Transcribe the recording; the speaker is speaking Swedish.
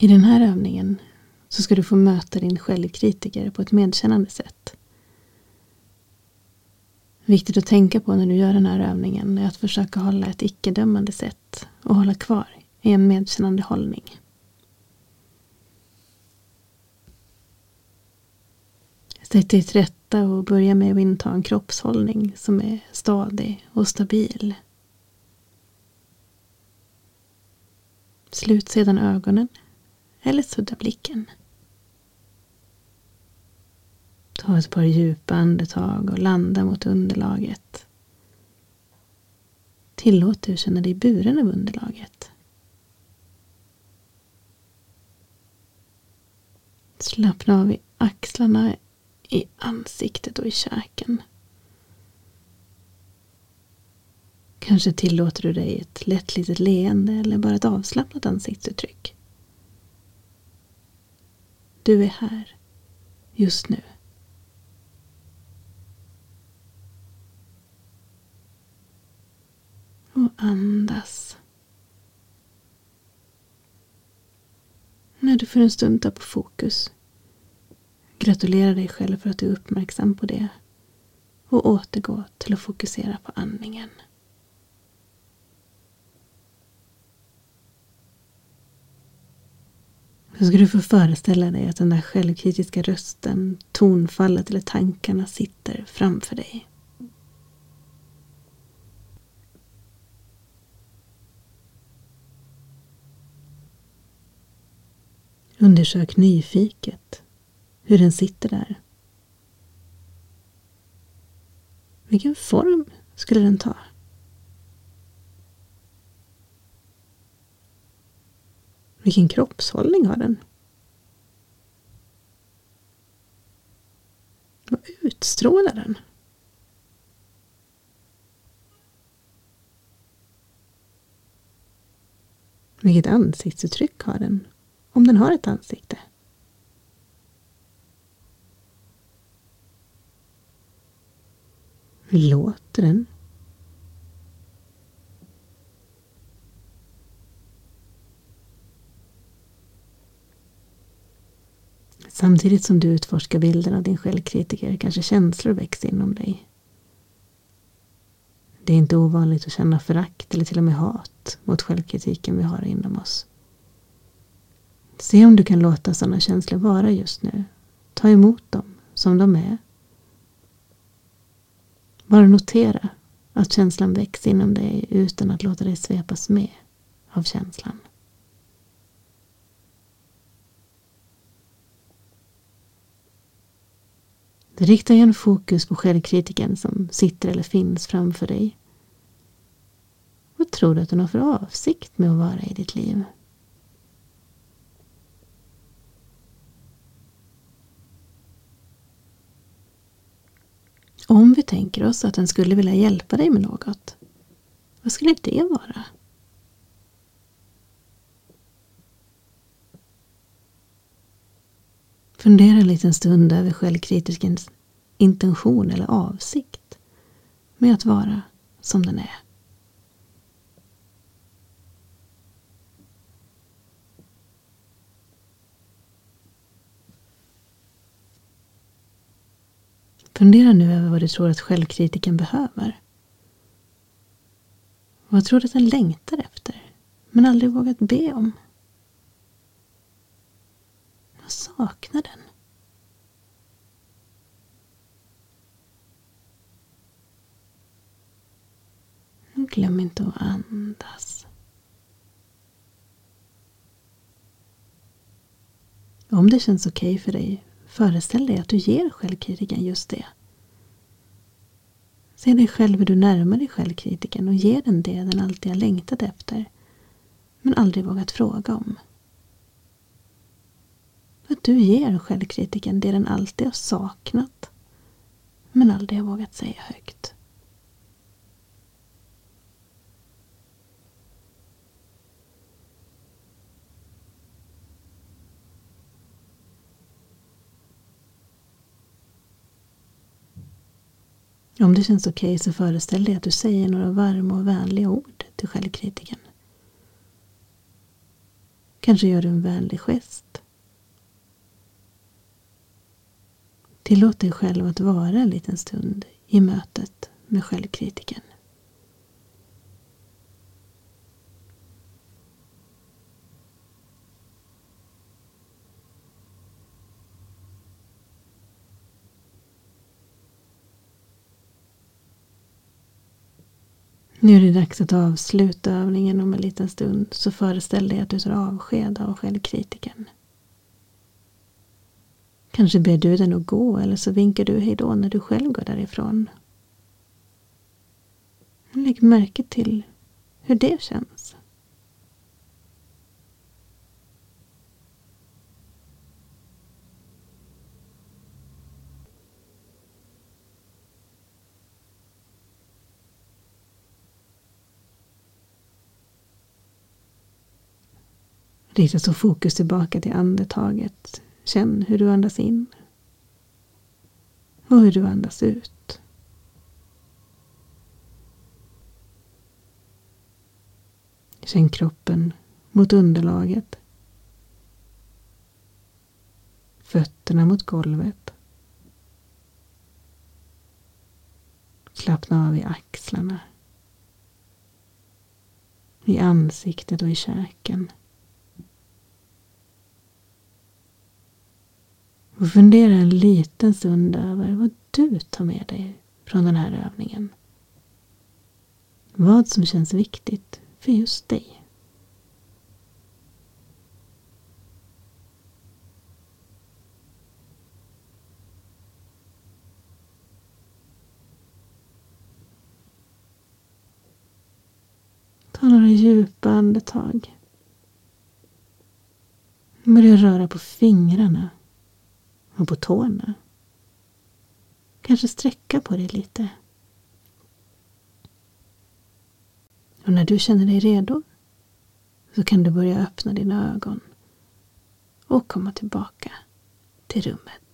I den här övningen så ska du få möta din självkritiker på ett medkännande sätt. Viktigt att tänka på när du gör den här övningen är att försöka hålla ett icke-dömande sätt och hålla kvar i en medkännande hållning. Sätt dig till rätta och börja med att inta en kroppshållning som är stadig och stabil. Slut sedan ögonen eller sudda blicken. Ta ett par djupa andetag och landa mot underlaget. Tillåt dig att känna dig buren av underlaget. Slappna av i axlarna, i ansiktet och i käken. Kanske tillåter du dig ett lätt litet leende eller bara ett avslappnat ansiktsuttryck. Du är här, just nu. Och andas. När du för en stund tar på fokus, gratulera dig själv för att du är uppmärksam på det och återgå till att fokusera på andningen. Så ska du få föreställa dig att den där självkritiska rösten, tonfallet eller tankarna sitter framför dig. Undersök nyfiket hur den sitter där. Vilken form skulle den ta? Vilken kroppshållning har den? Vad utstrålar den? Vilket ansiktsuttryck har den? Om den har ett ansikte. Hur låter den? Samtidigt som du utforskar bilden av din självkritiker kanske känslor väcks inom dig. Det är inte ovanligt att känna förakt eller till och med hat mot självkritiken vi har inom oss. Se om du kan låta sådana känslor vara just nu. Ta emot dem som de är. Bara notera att känslan väcks inom dig utan att låta dig svepas med av känslan. Rikta igen fokus på självkritiken som sitter eller finns framför dig. Vad tror du att den har för avsikt med att vara i ditt liv? Om vi tänker oss att den skulle vilja hjälpa dig med något, vad skulle det vara? Fundera en liten stund över självkritikens intention eller avsikt med att vara som den är. Fundera nu över vad du tror att självkritiken behöver. Vad tror du att den längtar efter, men aldrig vågat be om? Jag saknar den? Glöm inte att andas. Om det känns okej okay för dig, föreställ dig att du ger självkritiken just det. Se dig själv hur du närmar dig självkritiken och ger den det den alltid har längtat efter, men aldrig vågat fråga om. Att du ger självkritiken det den alltid har saknat, men aldrig har vågat säga högt. Om det känns okej okay så föreställ dig att du säger några varma och vänliga ord till självkritiken. Kanske gör du en vänlig gest. Tillåt dig själv att vara en liten stund i mötet med självkritiken. Nu är det dags att avsluta övningen om en liten stund så föreställ dig att du tar avsked av självkritiken. Kanske ber du den att gå eller så vinkar du hejdå när du själv går därifrån. Lägg märke till hur det känns. Rikta så fokus tillbaka till andetaget. Känn hur du andas in. Och hur du andas ut. Känn kroppen mot underlaget. Fötterna mot golvet. Slappna av i axlarna. I ansiktet och i käken. Och fundera en liten stund över vad du tar med dig från den här övningen. Vad som känns viktigt för just dig. Ta några djupa andetag. Börja röra på fingrarna och på tårna. Kanske sträcka på dig lite. Och när du känner dig redo så kan du börja öppna dina ögon och komma tillbaka till rummet.